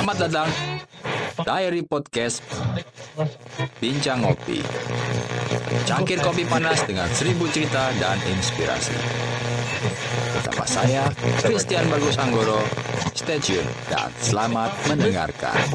Selamat datang. Diary Podcast Bincang kopi, Cangkir kopi panas dengan seribu cerita dan inspirasi. Bersama saya, Christian Bagus Anggoro. Stay tune dan selamat mendengarkan.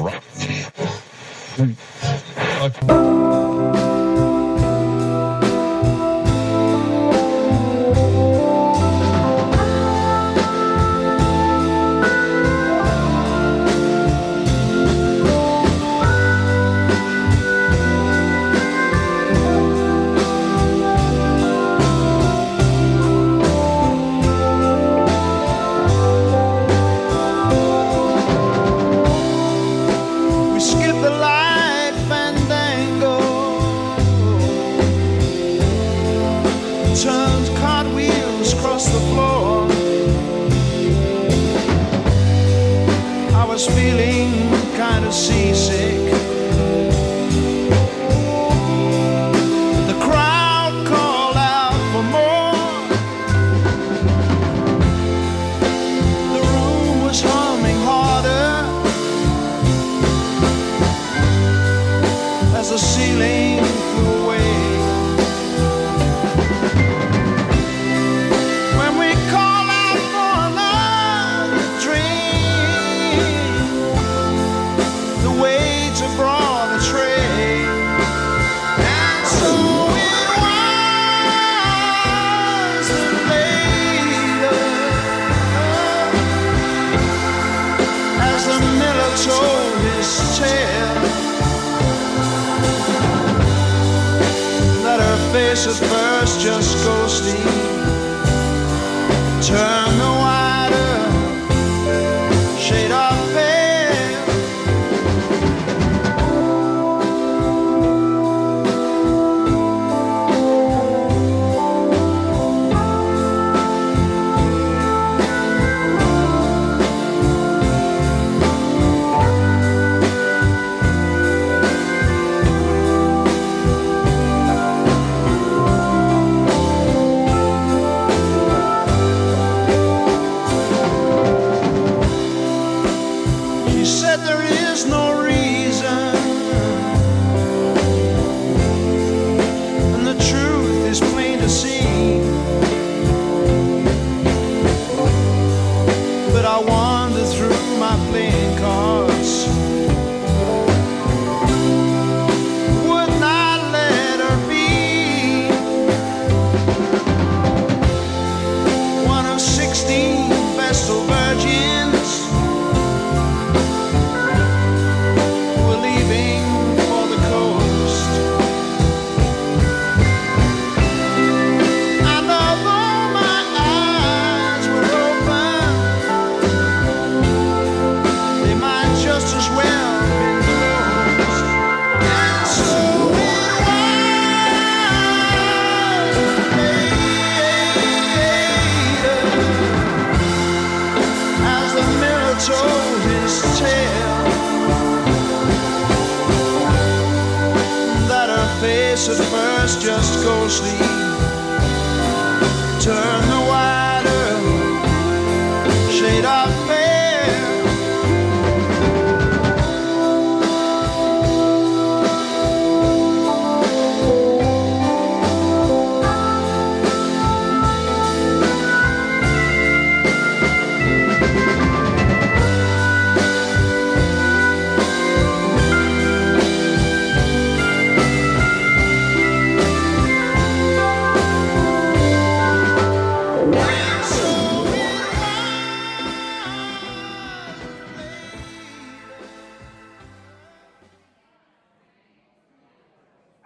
at first, just go sleep.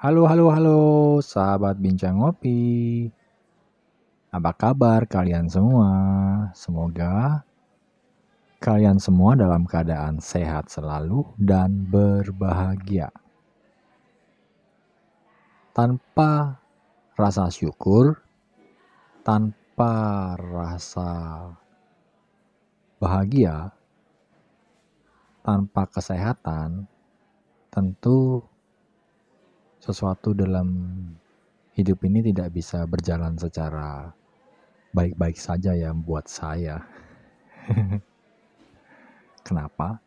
Halo, halo, halo, sahabat bincang ngopi. Apa kabar kalian semua? Semoga kalian semua dalam keadaan sehat selalu dan berbahagia. Tanpa rasa syukur, tanpa rasa bahagia, tanpa kesehatan, tentu sesuatu dalam hidup ini tidak bisa berjalan secara baik-baik saja ya buat saya. Kenapa?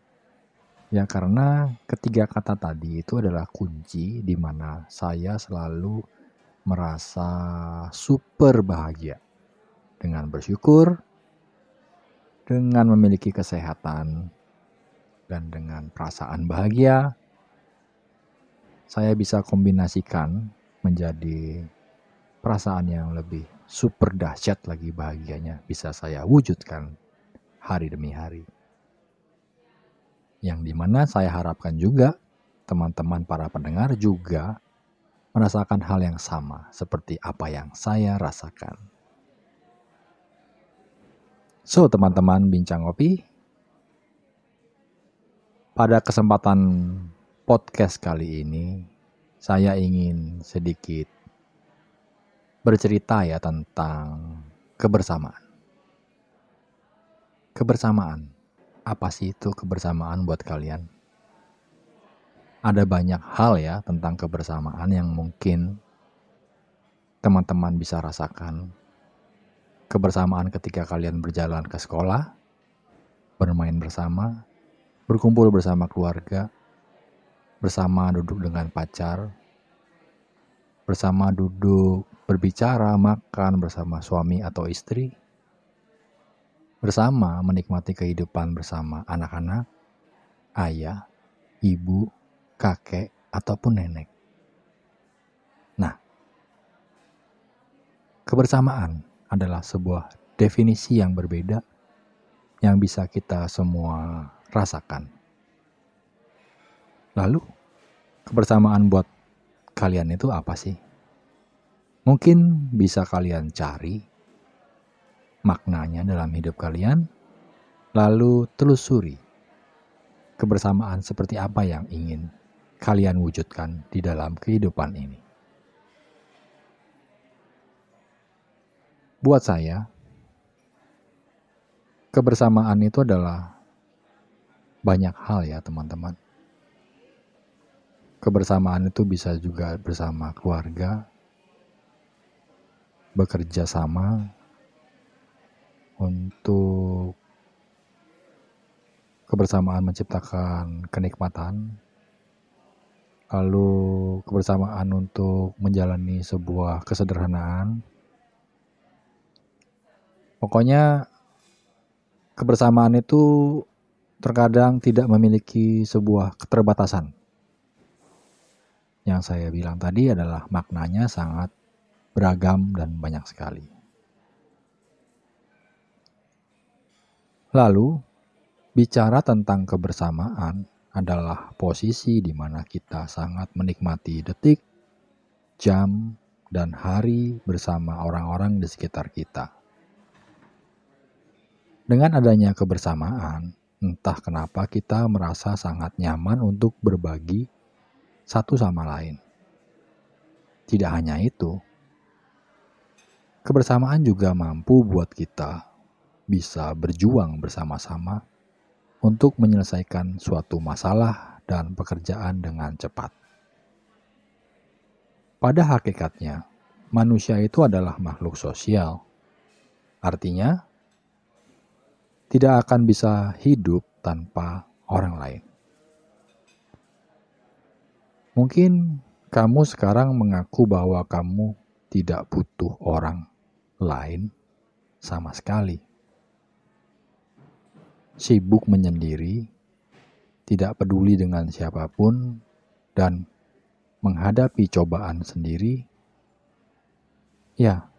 Ya karena ketiga kata tadi itu adalah kunci di mana saya selalu merasa super bahagia dengan bersyukur, dengan memiliki kesehatan, dan dengan perasaan bahagia, saya bisa kombinasikan menjadi perasaan yang lebih super dahsyat lagi bahagianya bisa saya wujudkan hari demi hari yang di mana saya harapkan juga teman-teman para pendengar juga merasakan hal yang sama seperti apa yang saya rasakan. So, teman-teman bincang kopi, pada kesempatan podcast kali ini, saya ingin sedikit bercerita ya tentang kebersamaan. Kebersamaan apa sih itu kebersamaan buat kalian? Ada banyak hal ya tentang kebersamaan yang mungkin teman-teman bisa rasakan. Kebersamaan ketika kalian berjalan ke sekolah, bermain bersama, berkumpul bersama keluarga, bersama duduk dengan pacar, bersama duduk berbicara, makan bersama suami atau istri, bersama menikmati kehidupan bersama anak-anak, ayah, ibu, kakek, ataupun nenek. Nah, kebersamaan adalah sebuah definisi yang berbeda yang bisa kita semua rasakan. Lalu, kebersamaan buat kalian itu apa sih? Mungkin bisa kalian cari maknanya dalam hidup kalian, lalu telusuri kebersamaan seperti apa yang ingin kalian wujudkan di dalam kehidupan ini. Buat saya, kebersamaan itu adalah banyak hal ya teman-teman. Kebersamaan itu bisa juga bersama keluarga, bekerja sama, untuk kebersamaan menciptakan kenikmatan, lalu kebersamaan untuk menjalani sebuah kesederhanaan. Pokoknya kebersamaan itu terkadang tidak memiliki sebuah keterbatasan. Yang saya bilang tadi adalah maknanya sangat beragam dan banyak sekali. Lalu, bicara tentang kebersamaan adalah posisi di mana kita sangat menikmati detik, jam, dan hari bersama orang-orang di sekitar kita. Dengan adanya kebersamaan, entah kenapa kita merasa sangat nyaman untuk berbagi satu sama lain. Tidak hanya itu, kebersamaan juga mampu buat kita bisa berjuang bersama-sama untuk menyelesaikan suatu masalah dan pekerjaan dengan cepat. Pada hakikatnya, manusia itu adalah makhluk sosial. Artinya, tidak akan bisa hidup tanpa orang lain. Mungkin kamu sekarang mengaku bahwa kamu tidak butuh orang lain sama sekali sibuk menyendiri, tidak peduli dengan siapa pun, dan menghadapi cobaan sendiri, ya,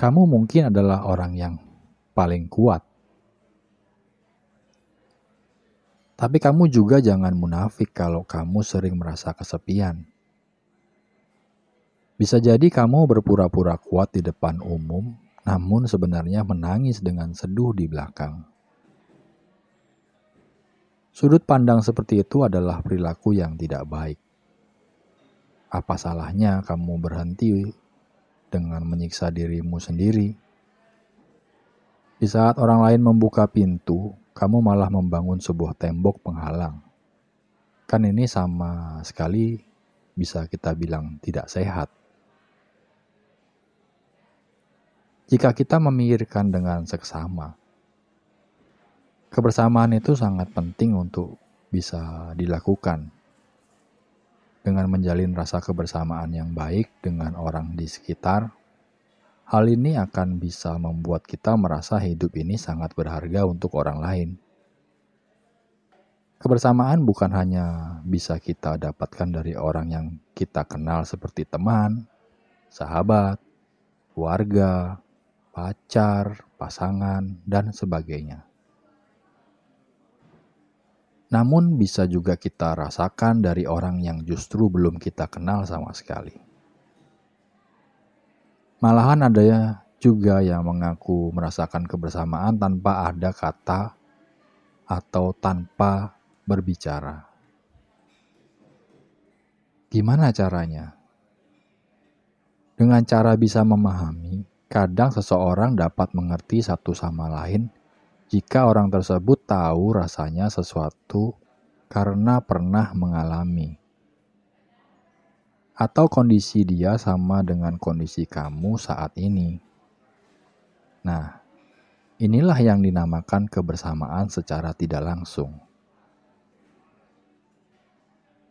kamu mungkin adalah orang yang paling kuat. Tapi kamu juga jangan munafik kalau kamu sering merasa kesepian. Bisa jadi kamu berpura-pura kuat di depan umum, namun sebenarnya menangis dengan seduh di belakang. Sudut pandang seperti itu adalah perilaku yang tidak baik. Apa salahnya kamu berhenti dengan menyiksa dirimu sendiri? Di saat orang lain membuka pintu, kamu malah membangun sebuah tembok penghalang. Kan ini sama sekali bisa kita bilang tidak sehat. Jika kita memikirkan dengan seksama, Kebersamaan itu sangat penting untuk bisa dilakukan dengan menjalin rasa kebersamaan yang baik dengan orang di sekitar. Hal ini akan bisa membuat kita merasa hidup ini sangat berharga untuk orang lain. Kebersamaan bukan hanya bisa kita dapatkan dari orang yang kita kenal seperti teman, sahabat, keluarga, pacar, pasangan, dan sebagainya. Namun bisa juga kita rasakan dari orang yang justru belum kita kenal sama sekali. Malahan ada juga yang mengaku merasakan kebersamaan tanpa ada kata atau tanpa berbicara. Gimana caranya? Dengan cara bisa memahami, kadang seseorang dapat mengerti satu sama lain jika orang tersebut tahu rasanya sesuatu karena pernah mengalami atau kondisi dia sama dengan kondisi kamu saat ini. Nah, inilah yang dinamakan kebersamaan secara tidak langsung.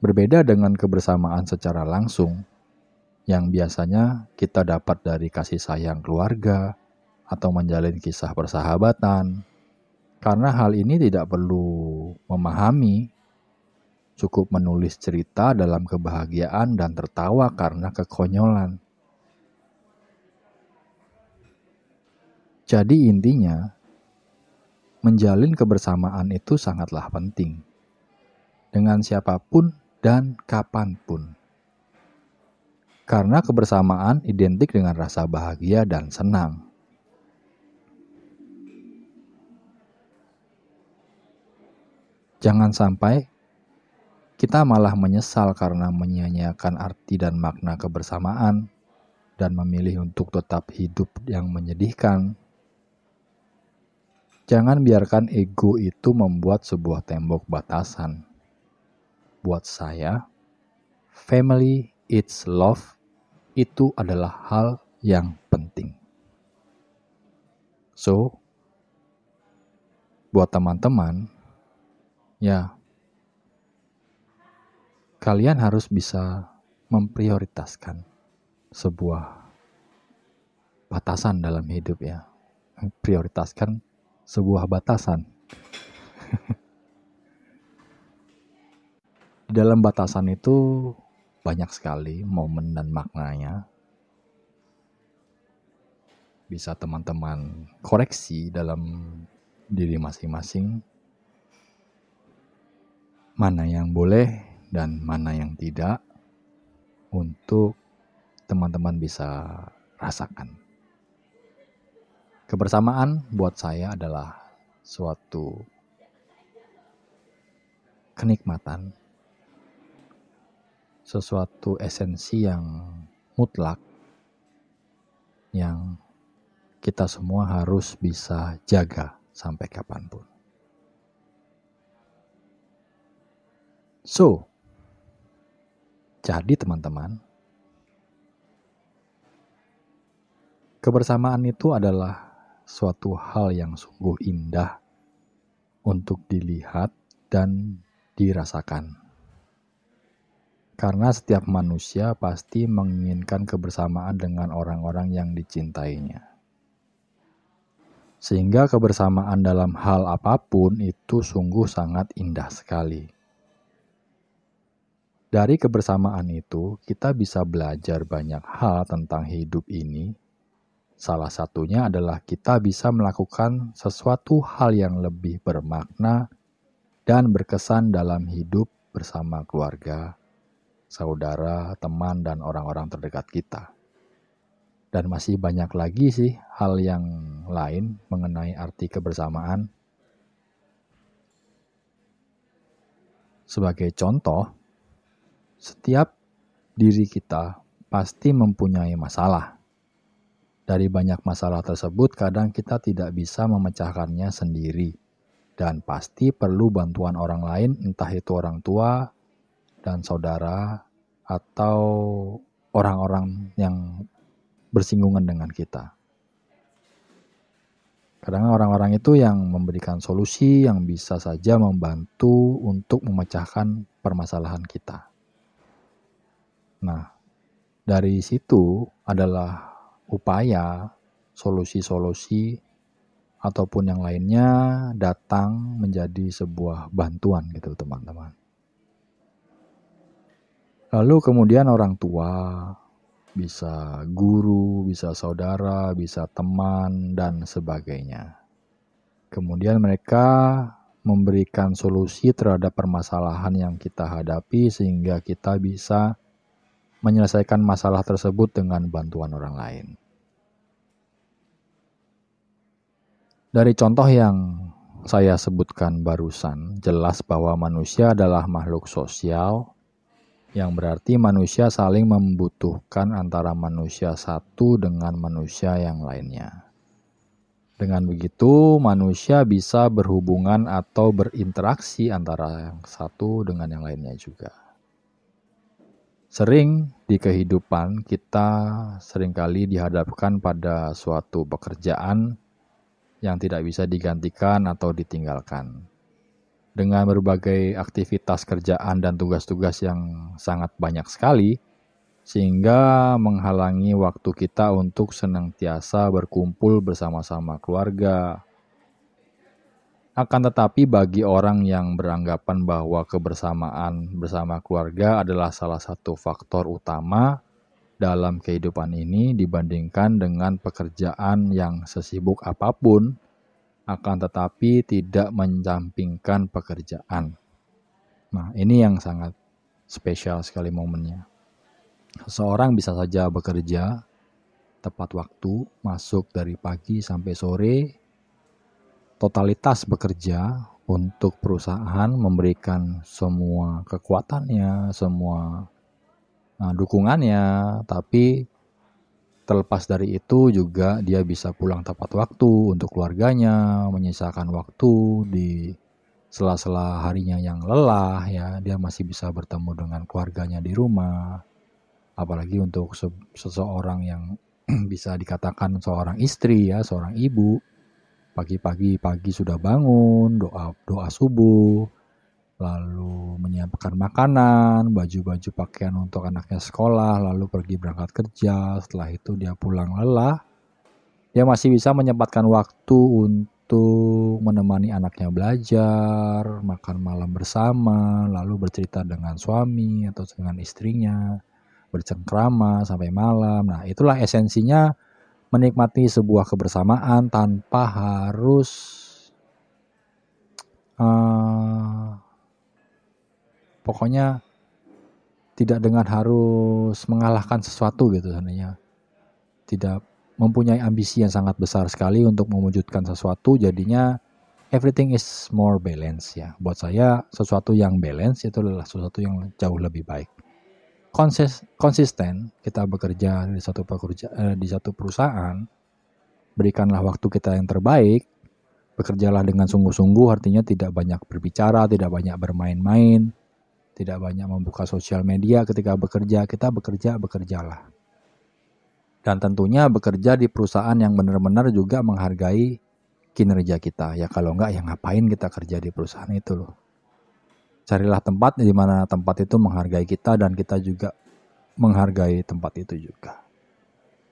Berbeda dengan kebersamaan secara langsung, yang biasanya kita dapat dari kasih sayang keluarga atau menjalin kisah persahabatan, karena hal ini tidak perlu memahami cukup menulis cerita dalam kebahagiaan dan tertawa karena kekonyolan. Jadi intinya, menjalin kebersamaan itu sangatlah penting. Dengan siapa pun dan kapan pun. Karena kebersamaan identik dengan rasa bahagia dan senang. Jangan sampai kita malah menyesal karena menyia-nyiakan arti dan makna kebersamaan dan memilih untuk tetap hidup yang menyedihkan. Jangan biarkan ego itu membuat sebuah tembok batasan. Buat saya, family it's love itu adalah hal yang penting. So, buat teman-teman, ya kalian harus bisa memprioritaskan sebuah batasan dalam hidup ya. Prioritaskan sebuah batasan. Di dalam batasan itu banyak sekali momen dan maknanya. Bisa teman-teman koreksi dalam diri masing-masing. Mana yang boleh dan mana yang tidak untuk teman-teman bisa rasakan. Kebersamaan buat saya adalah suatu kenikmatan, sesuatu esensi yang mutlak yang kita semua harus bisa jaga sampai kapan pun. So, jadi teman-teman, kebersamaan itu adalah suatu hal yang sungguh indah untuk dilihat dan dirasakan. Karena setiap manusia pasti menginginkan kebersamaan dengan orang-orang yang dicintainya. Sehingga kebersamaan dalam hal apa pun itu sungguh sangat indah sekali. Dari kebersamaan itu, kita bisa belajar banyak hal tentang hidup ini. Salah satunya adalah kita bisa melakukan sesuatu hal yang lebih bermakna dan berkesan dalam hidup bersama keluarga, saudara, teman, dan orang-orang terdekat kita. Dan masih banyak lagi sih hal yang lain mengenai arti kebersamaan. Sebagai contoh, setiap diri kita pasti mempunyai masalah. Dari banyak masalah tersebut, kadang kita tidak bisa memecahkannya sendiri, dan pasti perlu bantuan orang lain, entah itu orang tua dan saudara, atau orang-orang yang bersinggungan dengan kita. Kadang orang-orang itu yang memberikan solusi yang bisa saja membantu untuk memecahkan permasalahan kita. Nah, dari situ adalah upaya solusi-solusi ataupun yang lainnya datang menjadi sebuah bantuan gitu teman-teman. Lalu kemudian orang tua, bisa guru, bisa saudara, bisa teman, dan sebagainya. Kemudian mereka memberikan solusi terhadap permasalahan yang kita hadapi sehingga kita bisa menyelesaikan masalah tersebut dengan bantuan orang lain. Dari contoh yang saya sebutkan barusan, jelas bahwa manusia adalah makhluk sosial yang berarti manusia saling membutuhkan antara manusia satu dengan manusia yang lainnya. Dengan begitu, manusia bisa berhubungan atau berinteraksi antara yang satu dengan yang lainnya juga. Sering di kehidupan kita sering kali dihadapkan pada suatu pekerjaan yang tidak bisa digantikan atau ditinggalkan dengan berbagai aktivitas kerjaan dan tugas-tugas yang sangat banyak sekali, sehingga menghalangi waktu kita untuk senantiasa berkumpul bersama-sama keluarga. Akan tetapi, bagi orang yang beranggapan bahwa kebersamaan bersama keluarga adalah salah satu faktor utama dalam kehidupan ini dibandingkan dengan pekerjaan yang sesibuk apa pun akan tetapi tidak mencampingkan pekerjaan. Nah, ini yang sangat spesial sekali momennya. Seseorang bisa saja bekerja tepat waktu, masuk dari pagi sampai sore, totalitas bekerja untuk perusahaan memberikan semua kekuatannya, semua nah, dukungannya, tapi Terlepas dari itu juga dia bisa pulang tepat waktu untuk keluarganya, menyisakan waktu di sela-sela harinya yang lelah ya, dia masih bisa bertemu dengan keluarganya di rumah. Apalagi untuk se seseorang yang bisa dikatakan seorang istri ya, seorang ibu. Pagi-pagi pagi sudah bangun, doa doa subuh, lalu menyiapkan makanan, baju-baju pakaian untuk anaknya sekolah, lalu pergi berangkat kerja. Setelah itu dia pulang lelah. Dia masih bisa menyempatkan waktu untuk menemani anaknya belajar, makan malam bersama, lalu bercerita dengan suami atau dengan istrinya, bercengkrama sampai malam. Nah, itulah esensinya menikmati sebuah kebersamaan tanpa harus uh, pokoknya tidak dengan harus mengalahkan sesuatu gitu sebenarnya. Tidak mempunyai ambisi yang sangat besar sekali untuk mewujudkan sesuatu jadinya everything is more balance ya. Buat saya sesuatu yang balance itu adalah sesuatu yang jauh lebih baik Konsis, konsisten kita bekerja di satu pekerja eh, di satu perusahaan berikanlah waktu kita yang terbaik bekerjalah dengan sungguh-sungguh artinya tidak banyak berbicara tidak banyak bermain-main tidak banyak membuka sosial media ketika bekerja, kita bekerja, bekerjalah. Dan tentunya bekerja di perusahaan yang benar-benar juga menghargai kinerja kita. Ya kalau enggak, ya ngapain kita kerja di perusahaan itu loh. Carilah tempat di mana tempat itu menghargai kita dan kita juga menghargai tempat itu juga.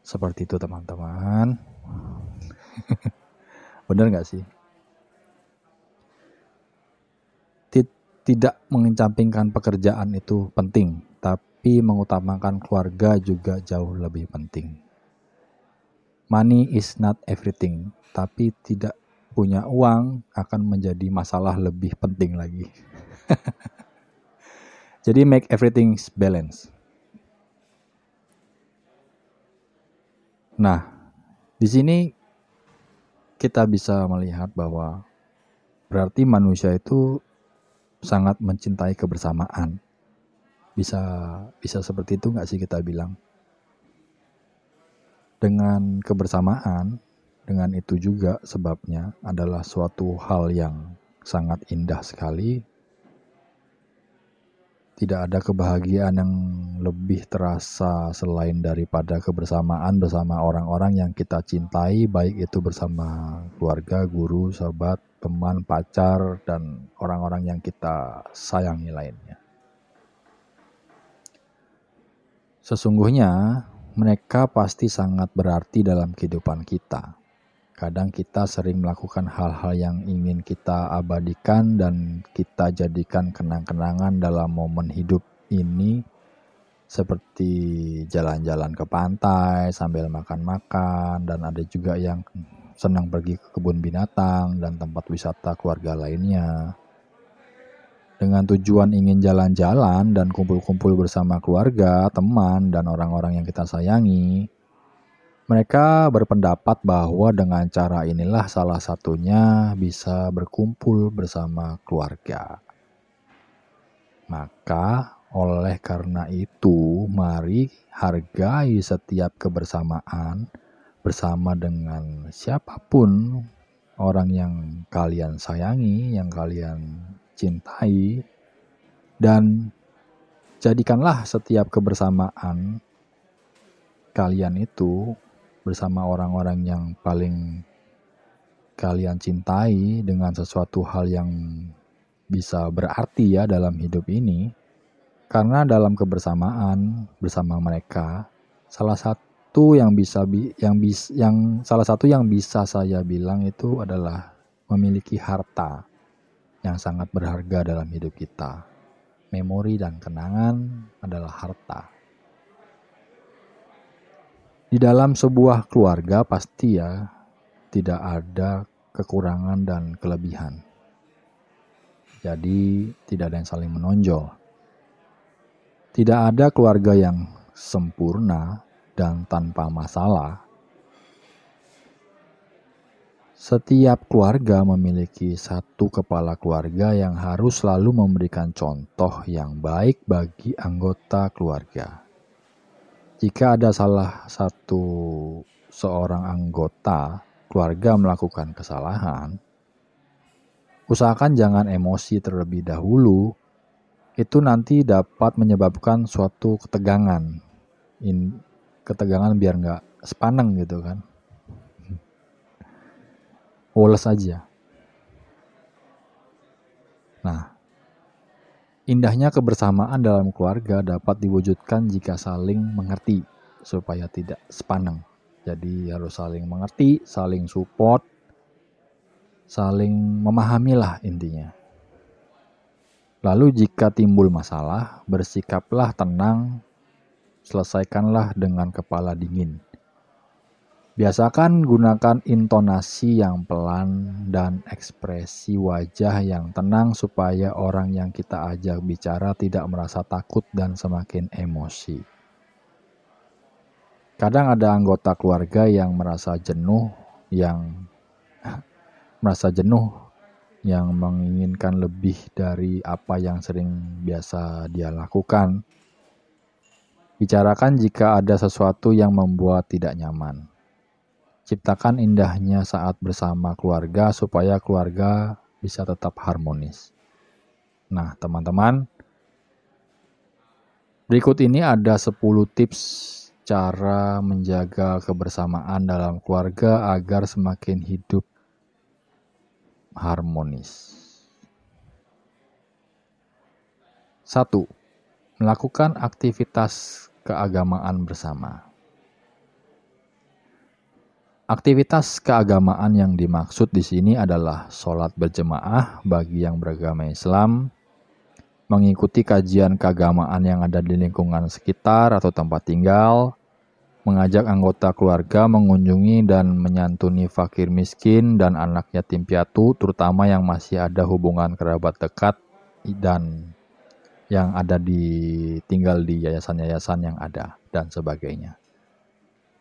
Seperti itu teman-teman. Bener nggak sih? tidak mengecampingkan pekerjaan itu penting, tapi mengutamakan keluarga juga jauh lebih penting. Money is not everything, tapi tidak punya uang akan menjadi masalah lebih penting lagi. Jadi make everything balance. Nah, di sini kita bisa melihat bahwa berarti manusia itu sangat mencintai kebersamaan. Bisa bisa seperti itu nggak sih kita bilang? Dengan kebersamaan, dengan itu juga sebabnya adalah suatu hal yang sangat indah sekali. Tidak ada kebahagiaan yang lebih terasa selain daripada kebersamaan bersama orang-orang yang kita cintai, baik itu bersama keluarga, guru, sahabat, teman, pacar, dan orang-orang yang kita sayangi lainnya. Sesungguhnya, mereka pasti sangat berarti dalam kehidupan kita. Kadang kita sering melakukan hal-hal yang ingin kita abadikan dan kita jadikan kenang-kenangan dalam momen hidup ini seperti jalan-jalan ke pantai sambil makan-makan dan ada juga yang senang pergi ke kebun binatang dan tempat wisata keluarga lainnya. Dengan tujuan ingin jalan-jalan dan kumpul-kumpul bersama keluarga, teman, dan orang-orang yang kita sayangi, mereka berpendapat bahwa dengan cara inilah salah satunya bisa berkumpul bersama keluarga. Maka oleh karena itu, mari hargai setiap kebersamaan bersama dengan siapa pun orang yang kalian sayangi, yang kalian cintai, dan jadikanlah setiap kebersamaan kalian itu bersama orang-orang yang paling kalian cintai dengan sesuatu hal yang bisa berarti ya dalam hidup ini karena dalam kebersamaan bersama mereka, salah satu yang bisa yang bis, yang salah satu yang bisa saya bilang itu adalah memiliki harta yang sangat berharga dalam hidup kita. Memori dan kenangan adalah harta. Di dalam sebuah keluarga pasti ya tidak ada kekurangan dan kelebihan. Jadi tidak ada yang saling menonjol. Tidak ada keluarga yang sempurna dan tanpa masalah. Setiap keluarga memiliki satu kepala keluarga yang harus selalu memberikan contoh yang baik bagi anggota keluarga. Jika ada salah satu seorang anggota keluarga melakukan kesalahan, usahakan jangan emosi terlebih dahulu itu nanti dapat menyebabkan suatu ketegangan. In, ketegangan biar nggak sepaneng gitu kan. Woles aja. Nah, indahnya kebersamaan dalam keluarga dapat diwujudkan jika saling mengerti supaya tidak sepaneng. Jadi harus saling mengerti, saling support, saling memahami lah intinya. Lalu jika timbul masalah, bersikaplah tenang, selesaikanlah dengan kepala dingin. Biasakan gunakan intonasi yang pelan dan ekspresi wajah yang tenang supaya orang yang kita ajak bicara tidak merasa takut dan semakin emosi. Kadang ada anggota keluarga yang merasa jenuh, yang merasa jenuh yang menginginkan lebih dari apa yang sering biasa dia lakukan. Bicarakan jika ada sesuatu yang membuat tidak nyaman. Ciptakan indahnya saat bersama keluarga supaya keluarga bisa tetap harmonis. Nah, teman-teman, berikut ini ada 10 tips cara menjaga kebersamaan dalam keluarga agar semakin hidup harmonis. 1. Melakukan aktivitas keagamaan bersama. Aktivitas keagamaan yang dimaksud di sini adalah sholat berjemaah bagi yang beragama Islam, mengikuti kajian keagamaan yang ada di lingkungan sekitar atau tempat tinggal, mengajak anggota keluarga mengunjungi dan menyantuni fakir miskin dan anak yatim piatu, terutama yang masih ada hubungan kerabat dekat dan yang ada di tinggal di yayasan-yayasan yang ada dan sebagainya.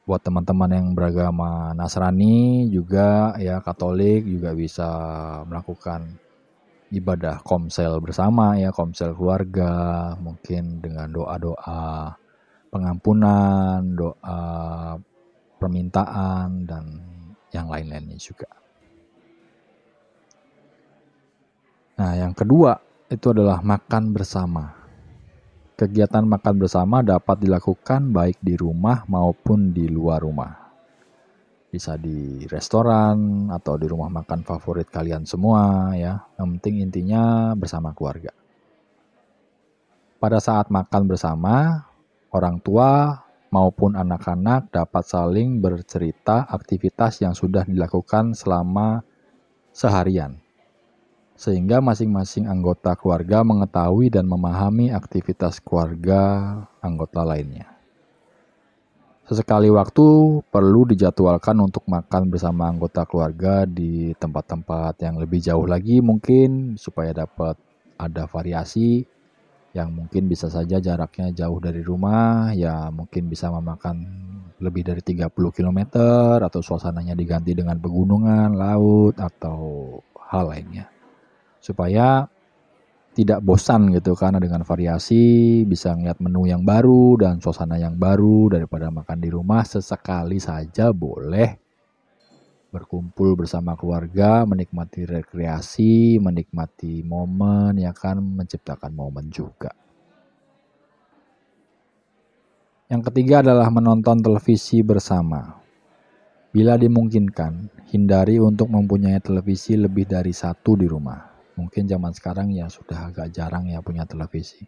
Buat teman-teman yang beragama Nasrani juga ya Katolik juga bisa melakukan ibadah komsel bersama ya komsel keluarga mungkin dengan doa-doa pengampunan, doa permintaan, dan yang lain-lainnya juga. Nah, yang kedua itu adalah makan bersama. Kegiatan makan bersama dapat dilakukan baik di rumah maupun di luar rumah. Bisa di restoran atau di rumah makan favorit kalian semua ya. Yang penting intinya bersama keluarga. Pada saat makan bersama, orang tua maupun anak-anak dapat saling bercerita aktivitas yang sudah dilakukan selama seharian sehingga masing-masing anggota keluarga mengetahui dan memahami aktivitas keluarga anggota lainnya. Sesekali waktu perlu dijadwalkan untuk makan bersama anggota keluarga di tempat-tempat yang lebih jauh lagi mungkin supaya dapat ada variasi yang mungkin bisa saja jaraknya jauh dari rumah ya mungkin bisa memakan lebih dari 30 km atau suasananya diganti dengan pegunungan, laut atau hal lainnya supaya tidak bosan gitu karena dengan variasi bisa ngeliat menu yang baru dan suasana yang baru daripada makan di rumah sesekali saja boleh. Berkumpul bersama keluarga menikmati rekreasi menikmati momen ya kan menciptakan momen juga. Yang ketiga adalah menonton televisi bersama. Bila dimungkinkan hindari untuk mempunyai televisi lebih dari satu di rumah mungkin zaman sekarang ya sudah agak jarang ya punya televisi.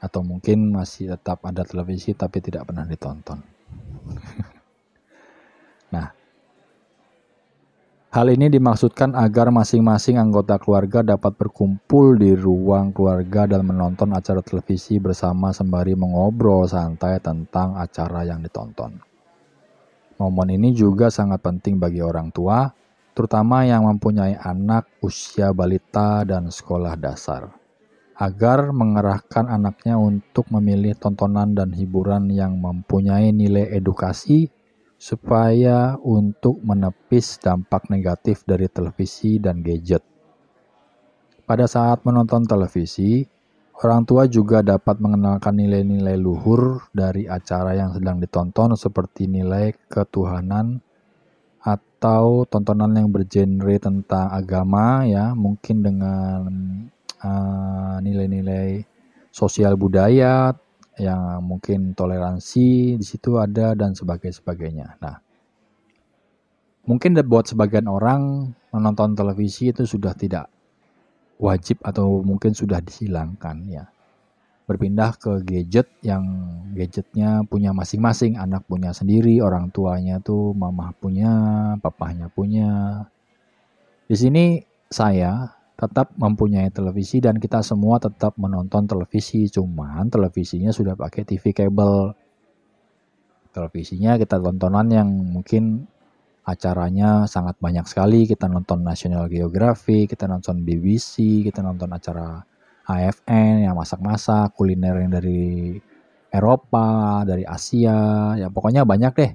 Atau mungkin masih tetap ada televisi tapi tidak pernah ditonton. Nah hal ini dimaksudkan agar masing-masing anggota keluarga dapat berkumpul di ruang keluarga dan menonton acara televisi bersama sembari mengobrol santai tentang acara yang ditonton. Momen ini juga sangat penting bagi orang tua terutama yang mempunyai anak usia balita dan sekolah dasar, agar mengerahkan anaknya untuk memilih tontonan dan hiburan yang mempunyai nilai edukasi, supaya untuk menepis dampak negatif dari televisi dan gadget. Pada saat menonton televisi, orang tua juga dapat mengenalkan nilai-nilai luhur dari acara yang sedang ditonton, seperti nilai ketuhanan atau tontonan yang bergenre tentang agama ya mungkin dengan uh, nilai-nilai sosial budaya yang mungkin toleransi di situ ada dan sebagainya sebagainya. Nah, mungkin buat sebagian orang menonton televisi itu sudah tidak wajib atau mungkin sudah dihilangkan ya berpindah ke gadget yang gadgetnya punya masing-masing. Anak punya sendiri orang tuanya tuh mama punya papahnya punya. Di sini saya tetap mempunyai televisi dan kita semua tetap menonton televisi. Cuman televisinya sudah pakai TV kabel. Televisinya kita tontonan yang mungkin acaranya sangat banyak sekali. Kita nonton National Geographic kita nonton BBC kita nonton acara AFN yang masak-masak, kuliner yang dari Eropa, dari Asia, ya pokoknya banyak deh.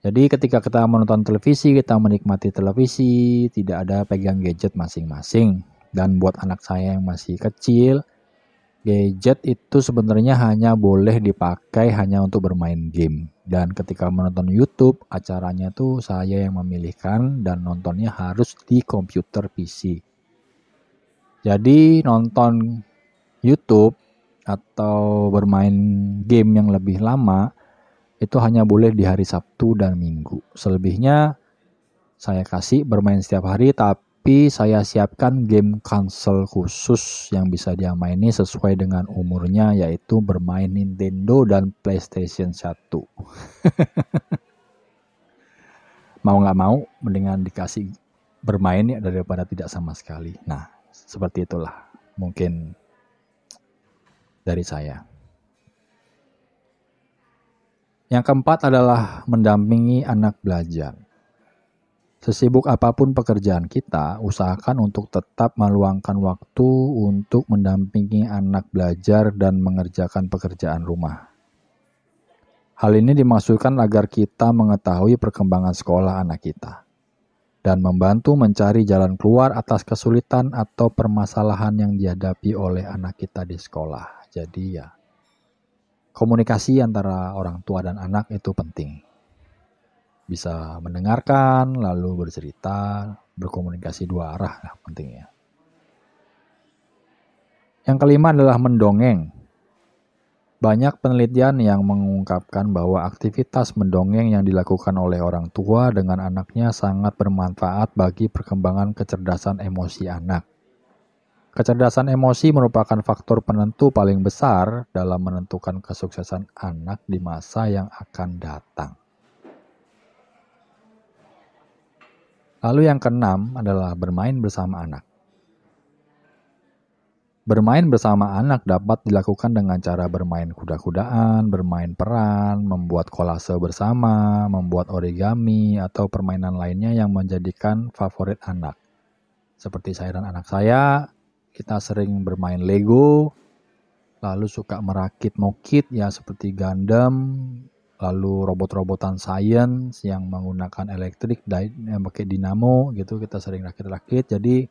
Jadi ketika kita menonton televisi, kita menikmati televisi, tidak ada pegang gadget masing-masing. Dan buat anak saya yang masih kecil, gadget itu sebenarnya hanya boleh dipakai hanya untuk bermain game. Dan ketika menonton YouTube, acaranya tuh saya yang memilihkan dan nontonnya harus di komputer PC. Jadi nonton YouTube atau bermain game yang lebih lama itu hanya boleh di hari Sabtu dan Minggu. Selebihnya saya kasih bermain setiap hari tapi saya siapkan game konsol khusus yang bisa dia maini sesuai dengan umurnya yaitu bermain Nintendo dan PlayStation 1. mau nggak mau mendingan dikasih bermain ya daripada tidak sama sekali. Nah, seperti itulah mungkin dari saya. Yang keempat adalah mendampingi anak belajar. Sesibuk apa pun pekerjaan kita, usahakan untuk tetap meluangkan waktu untuk mendampingi anak belajar dan mengerjakan pekerjaan rumah. Hal ini dimaksudkan agar kita mengetahui perkembangan sekolah anak kita dan membantu mencari jalan keluar atas kesulitan atau permasalahan yang dihadapi oleh anak kita di sekolah. Jadi ya, komunikasi antara orang tua dan anak itu penting. Bisa mendengarkan, lalu bercerita, berkomunikasi dua arah lah pentingnya. Yang kelima adalah mendongeng. Banyak penelitian yang mengungkapkan bahwa aktivitas mendongeng yang dilakukan oleh orang tua dengan anaknya sangat bermanfaat bagi perkembangan kecerdasan emosi anak. Kecerdasan emosi merupakan faktor penentu paling besar dalam menentukan kesuksesan anak di masa yang akan datang. Lalu yang keenam adalah bermain bersama anak. Bermain bersama anak dapat dilakukan dengan cara bermain kuda-kudaan, bermain peran, membuat kolase bersama, membuat origami, atau permainan lainnya yang menjadikan favorit anak. Seperti saya dan anak saya, kita sering bermain Lego, lalu suka merakit mokit ya seperti Gundam, lalu robot-robotan science yang menggunakan elektrik yang pakai dinamo gitu kita sering rakit-rakit. Jadi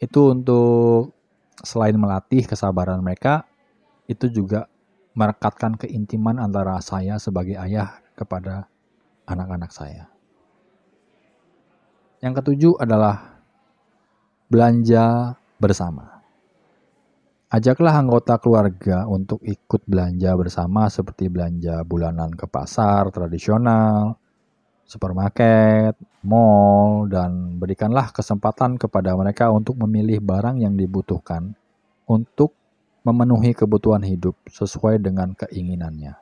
itu untuk selain melatih kesabaran mereka, itu juga merekatkan keintiman antara saya sebagai ayah kepada anak-anak saya. Yang ketujuh adalah belanja bersama. Ajaklah anggota keluarga untuk ikut belanja bersama seperti belanja bulanan ke pasar tradisional, supermarket, mall, dan berikanlah kesempatan kepada mereka untuk memilih barang yang dibutuhkan untuk memenuhi kebutuhan hidup sesuai dengan keinginannya.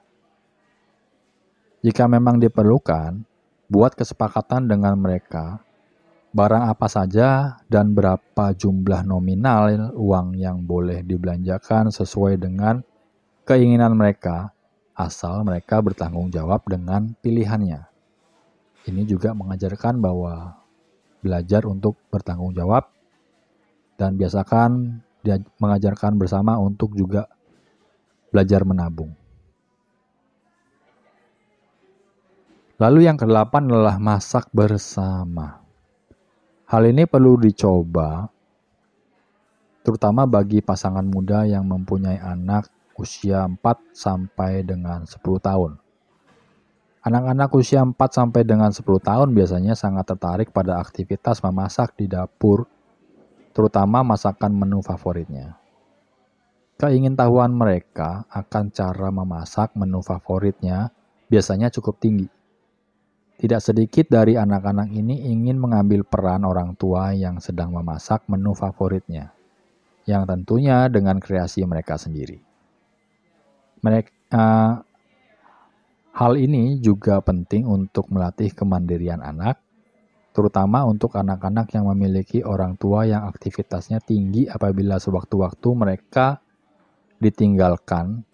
Jika memang diperlukan, buat kesepakatan dengan mereka barang apa saja dan berapa jumlah nominal uang yang boleh dibelanjakan sesuai dengan keinginan mereka, asal mereka bertanggung jawab dengan pilihannya. Ini juga mengajarkan bahwa belajar untuk bertanggung jawab dan biasakan dia mengajarkan bersama untuk juga belajar menabung. Lalu yang kedelapan adalah masak bersama. Hal ini perlu dicoba terutama bagi pasangan muda yang mempunyai anak usia 4 sampai dengan 10 tahun. Anak-anak usia 4 sampai dengan 10 tahun biasanya sangat tertarik pada aktivitas memasak di dapur, terutama masakan menu favoritnya. Keingintahuan mereka akan cara memasak menu favoritnya biasanya cukup tinggi. Tidak sedikit dari anak-anak ini ingin mengambil peran orang tua yang sedang memasak menu favoritnya, yang tentunya dengan kreasi mereka sendiri. Mereka, uh, Hal ini juga penting untuk melatih kemandirian anak, terutama untuk anak-anak yang memiliki orang tua yang aktivitasnya tinggi apabila sewaktu-waktu mereka ditinggalkan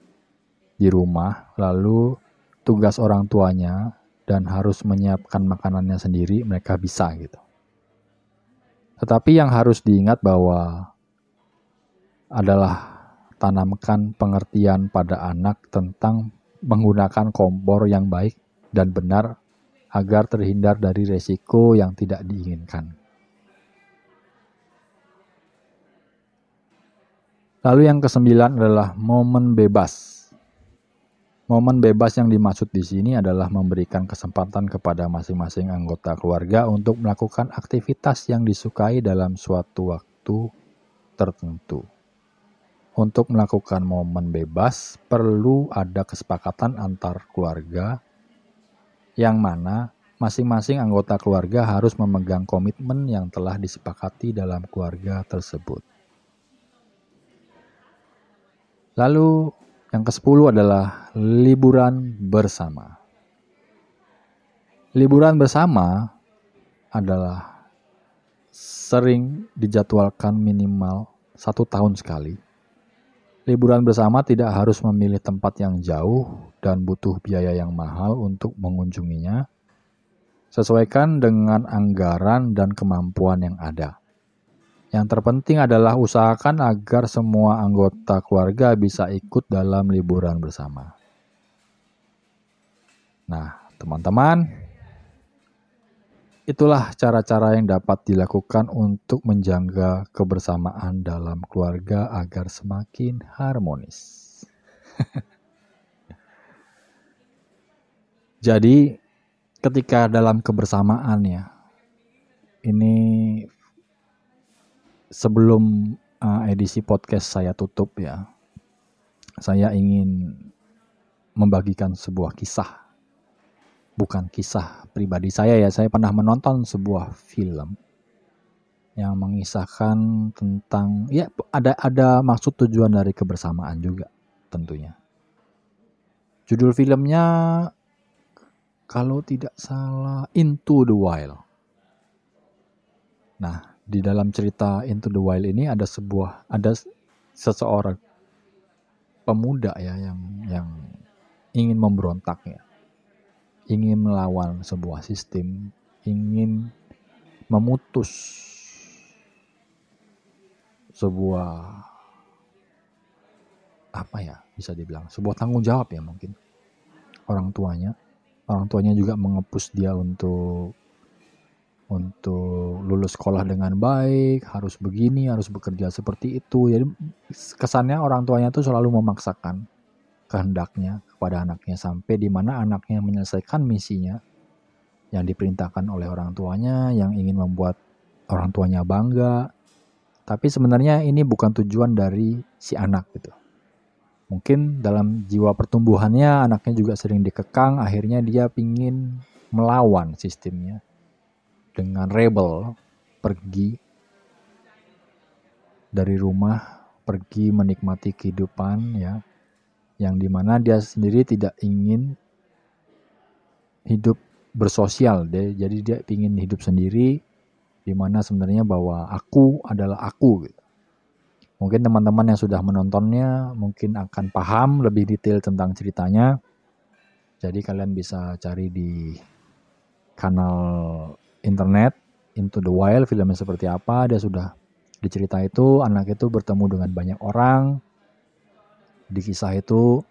di rumah, lalu tugas orang tuanya dan harus menyiapkan makanannya sendiri, mereka bisa gitu. Tetapi yang harus diingat bahwa adalah tanamkan pengertian pada anak tentang menggunakan kompor yang baik dan benar agar terhindar dari resiko yang tidak diinginkan. Lalu yang kesembilan adalah momen bebas. Momen bebas yang dimaksud di sini adalah memberikan kesempatan kepada masing-masing anggota keluarga untuk melakukan aktivitas yang disukai dalam suatu waktu tertentu. Untuk melakukan momen bebas, perlu ada kesepakatan antar keluarga yang mana masing-masing anggota keluarga harus memegang komitmen yang telah disepakati dalam keluarga tersebut. Lalu yang ke-10 adalah liburan bersama. Liburan bersama adalah sering dijadwalkan minimal satu tahun sekali Liburan bersama tidak harus memilih tempat yang jauh dan butuh biaya yang mahal untuk mengunjunginya. Sesuaikan dengan anggaran dan kemampuan yang ada. Yang terpenting adalah usahakan agar semua anggota keluarga bisa ikut dalam liburan bersama. Nah, teman-teman, Itulah cara-cara yang dapat dilakukan untuk menjaga kebersamaan dalam keluarga agar semakin harmonis. Jadi, ketika dalam kebersamaan ya, ini sebelum uh, edisi podcast saya tutup ya, saya ingin membagikan sebuah kisah. Bukan kisah pribadi saya ya, saya pernah menonton sebuah film yang mengisahkan tentang ya ada ada maksud tujuan dari kebersamaan juga tentunya. Judul filmnya kalau tidak salah Into the Wild. Nah, di dalam cerita Into the Wild ini ada sebuah ada seseorang pemuda ya yang yang ingin memberontak ya. Ingin melawan sebuah sistem, ingin memutus sebuah apa ya bisa dibilang sebuah tanggung jawab ya mungkin orang tuanya. Orang tuanya juga mengepus dia untuk untuk lulus sekolah dengan baik harus begini harus bekerja seperti itu. Jadi kesannya orang tuanya tuh selalu memaksakan kehendaknya kepada anaknya sampai di mana anaknya menyelesaikan misinya yang diperintahkan oleh orang tuanya yang ingin membuat orang tuanya bangga tapi sebenarnya ini bukan tujuan dari si anak gitu. Mungkin dalam jiwa pertumbuhannya anaknya juga sering dikekang, akhirnya dia pingin melawan sistemnya. Dengan rebel, pergi dari rumah, pergi menikmati kehidupan ya. Yang di mana dia sendiri tidak ingin hidup bersosial deh. Jadi dia ingin hidup sendiri, di mana sebenarnya bahwa aku adalah aku gitu. Mungkin teman-teman yang sudah menontonnya mungkin akan paham lebih detail tentang ceritanya. Jadi kalian bisa cari di kanal internet Into the Wild filmnya seperti apa. Dia sudah di cerita itu anak itu bertemu dengan banyak orang. Di kisah itu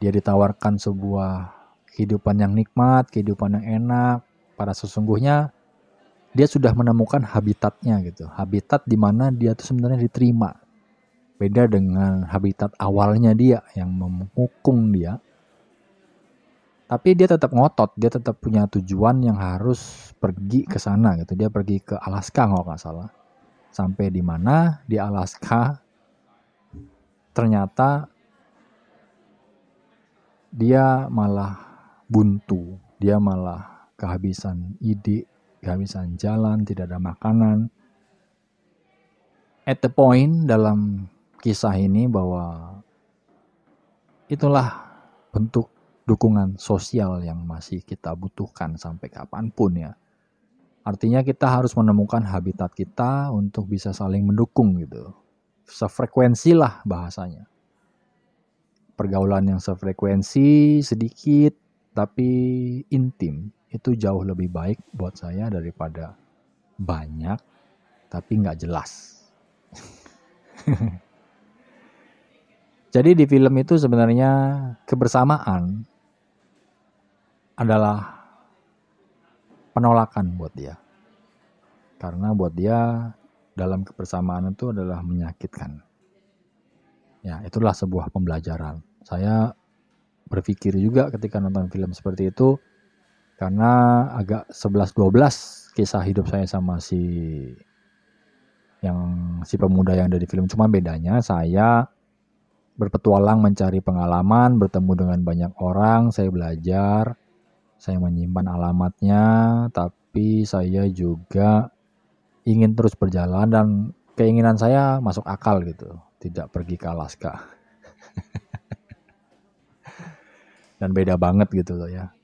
dia ditawarkan sebuah kehidupan yang nikmat, kehidupan yang enak. Pada sesungguhnya dia sudah menemukan habitatnya gitu. Habitat di mana dia tuh sebenarnya diterima. Beda dengan habitat awalnya dia yang memukung dia. Tapi dia tetap ngotot, dia tetap punya tujuan yang harus pergi ke sana gitu. Dia pergi ke Alaska kalau nggak salah. Sampai di mana di Alaska ternyata dia malah buntu, dia malah kehabisan ide, kehabisan jalan, tidak ada makanan. At the point dalam kisah ini bahwa itulah bentuk dukungan sosial yang masih kita butuhkan sampai kapan pun ya. Artinya kita harus menemukan habitat kita untuk bisa saling mendukung gitu. Sefrekuensi lah bahasanya. Pergaulan yang sefrekuensi sedikit tapi intim itu jauh lebih baik buat saya daripada banyak tapi nggak jelas. Jadi di film itu sebenarnya kebersamaan adalah penolakan buat dia. Karena buat dia dalam kebersamaan itu adalah menyakitkan. Ya, itulah sebuah pembelajaran. Saya berpikir juga ketika nonton film seperti itu, karena agak 11-12 kisah hidup saya sama si yang si pemuda yang ada di film cuma bedanya saya berpetualang mencari pengalaman bertemu dengan banyak orang saya belajar saya menyimpan alamatnya tapi saya juga ingin terus berjalan dan keinginan saya masuk akal gitu tidak pergi ke Alaska. Dan beda banget gitu loh ya.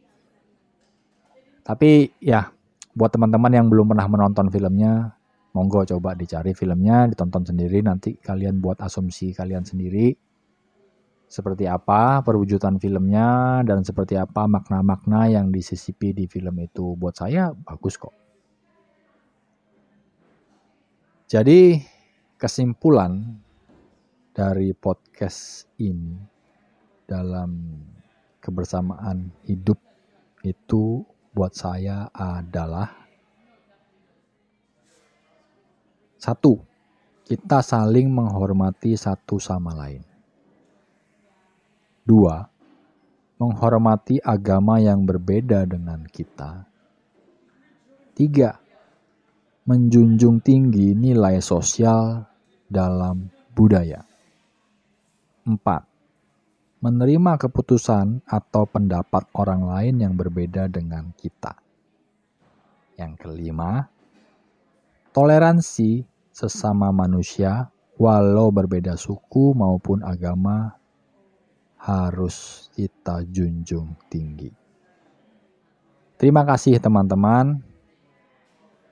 Tapi ya buat teman-teman yang belum pernah menonton filmnya, monggo coba dicari filmnya, ditonton sendiri. Nanti kalian buat asumsi kalian sendiri. Seperti apa perwujudan filmnya dan seperti apa makna-makna yang disisipi di film itu. Buat saya bagus kok. Jadi kesimpulan dari podcast ini dalam kebersamaan hidup itu buat saya adalah satu, kita saling menghormati satu sama lain. Dua, menghormati agama yang berbeda dengan kita. Tiga, menjunjung tinggi nilai sosial dalam budaya. Empat, menerima keputusan atau pendapat orang lain yang berbeda dengan kita. Yang kelima, toleransi sesama manusia, walau berbeda suku maupun agama, harus kita junjung tinggi. Terima kasih, teman-teman.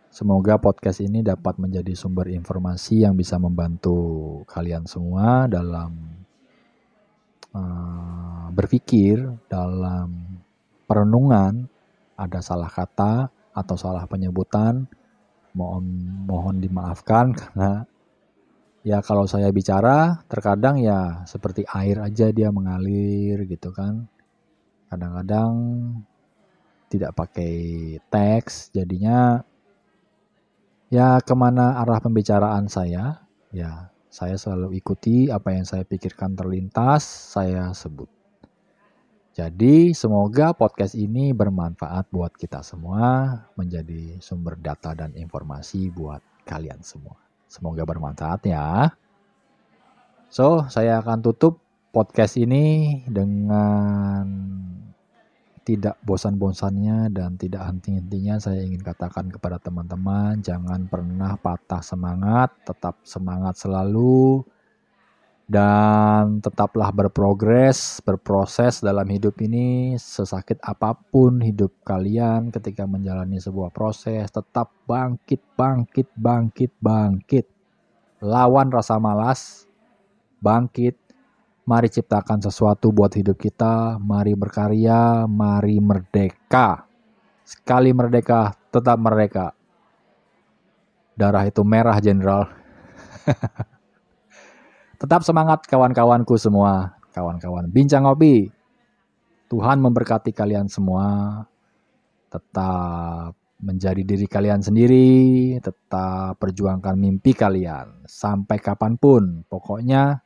Semoga podcast ini dapat menjadi sumber informasi yang bisa membantu kalian semua dalam uh, berpikir, dalam perenungan. Ada salah kata atau salah penyebutan, mohon mohon dimaafkan karena ya kalau saya bicara terkadang ya seperti air aja dia mengalir gitu kan. Kadang-kadang tidak pakai teks jadinya ya ke mana arah pembicaraan saya, ya saya selalu ikuti apa yang saya pikirkan terlintas, saya sebut. Jadi semoga podcast ini bermanfaat buat kita semua, menjadi sumber data dan informasi buat kalian semua. Semoga bermanfaat ya. So, saya akan tutup podcast ini dengan tidak bosan-bosannya dan tidak henti-hentinya saya ingin katakan kepada teman-teman jangan pernah patah semangat, tetap semangat selalu dan tetaplah berprogres, berproses dalam hidup ini sesakit apa pun hidup kalian ketika menjalani sebuah proses tetap bangkit, bangkit, bangkit, bangkit. Lawan rasa malas, bangkit, Mari ciptakan sesuatu buat hidup kita. Mari berkarya, mari merdeka. Sekali merdeka, tetap merdeka. Darah itu merah, Jenderal. tetap semangat kawan-kawanku semua. Kawan-kawan bincang ngopi. Tuhan memberkati kalian semua. Tetap menjadi diri kalian sendiri. Tetap perjuangkan mimpi kalian. Sampai kapan pun. Pokoknya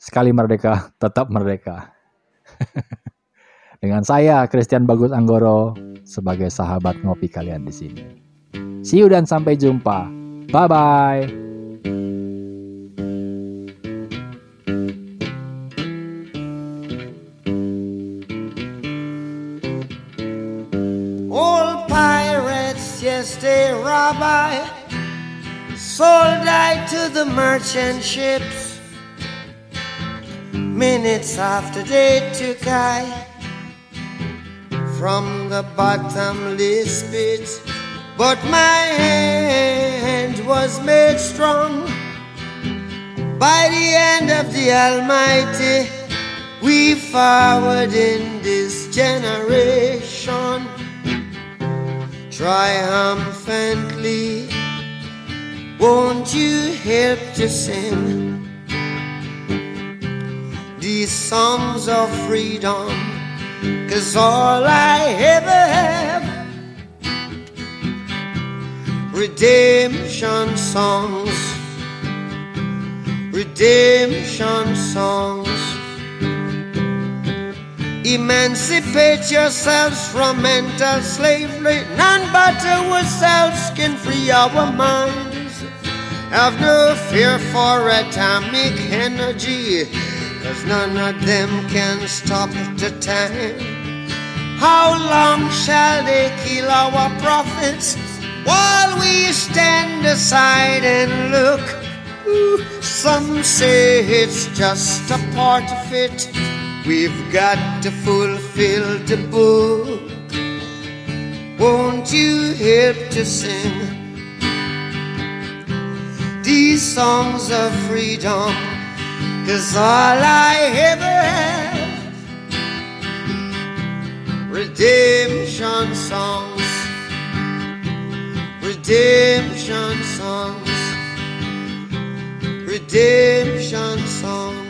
sekali merdeka, tetap merdeka. Dengan saya, Christian Bagus Anggoro, sebagai sahabat ngopi kalian di sini. See you dan sampai jumpa. Bye-bye. Sold I to the merchant ships. Minutes after they took I from the bottomless pit, but my hand was made strong by the hand of the Almighty. We forward in this generation triumphantly. Won't you help to sing these songs of freedom? Cause all I ever have, redemption songs, redemption songs. Emancipate yourselves from mental slavery. None but ourselves can free our minds. Have no fear for atomic energy, cause none of them can stop the time. How long shall they kill our prophets while we stand aside and look? Some say it's just a part of it. We've got to fulfill the book. Won't you help to sing these songs of freedom? Cause all I ever have, redemption songs, redemption songs, redemption songs.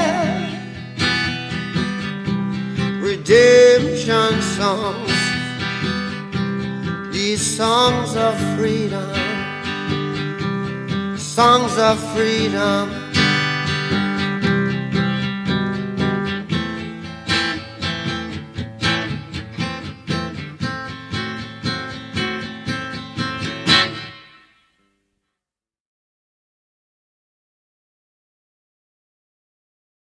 redemption songs. These songs of freedom, songs of freedom.